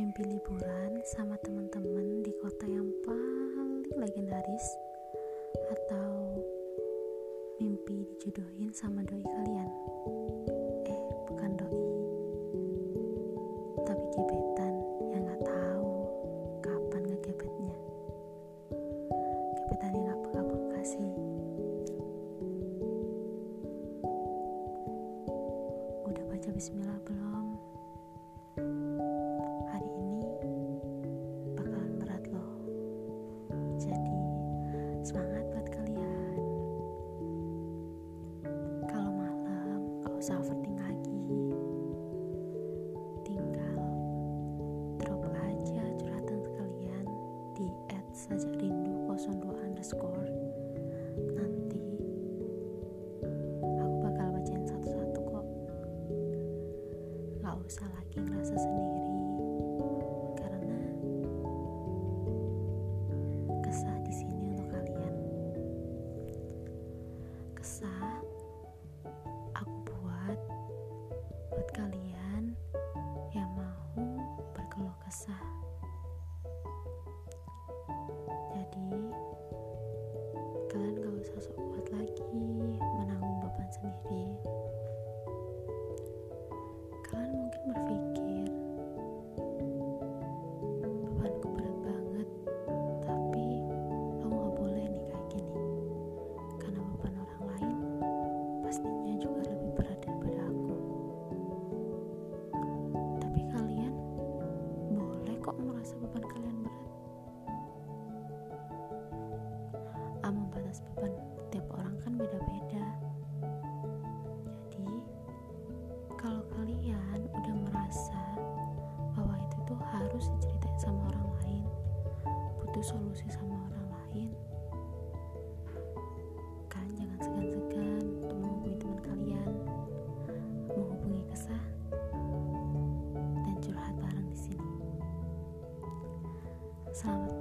mimpi liburan sama teman-teman di kota yang paling legendaris atau mimpi dijodohin sama doi kalian? Eh bukan doi. Tapi gebetan yang gak tahu kapan ngegebetnya. Gebetan yang gak peka-peka sih? Udah baca bismillah belum? Malam gak usah overthink lagi. Tinggal drop aja curhatan kalian di add saja rindu 02 underscore. Nanti aku bakal bacain satu-satu kok. Gak usah lagi ngerasa sendiri karena kesah di sini untuk kalian. Kesah beda-beda. Jadi kalau kalian udah merasa bahwa itu tuh harus diceritain sama orang lain butuh solusi sama orang lain kalian jangan segan-segan untuk menghubungi teman kalian menghubungi kesah dan curhat bareng di sini. Selamat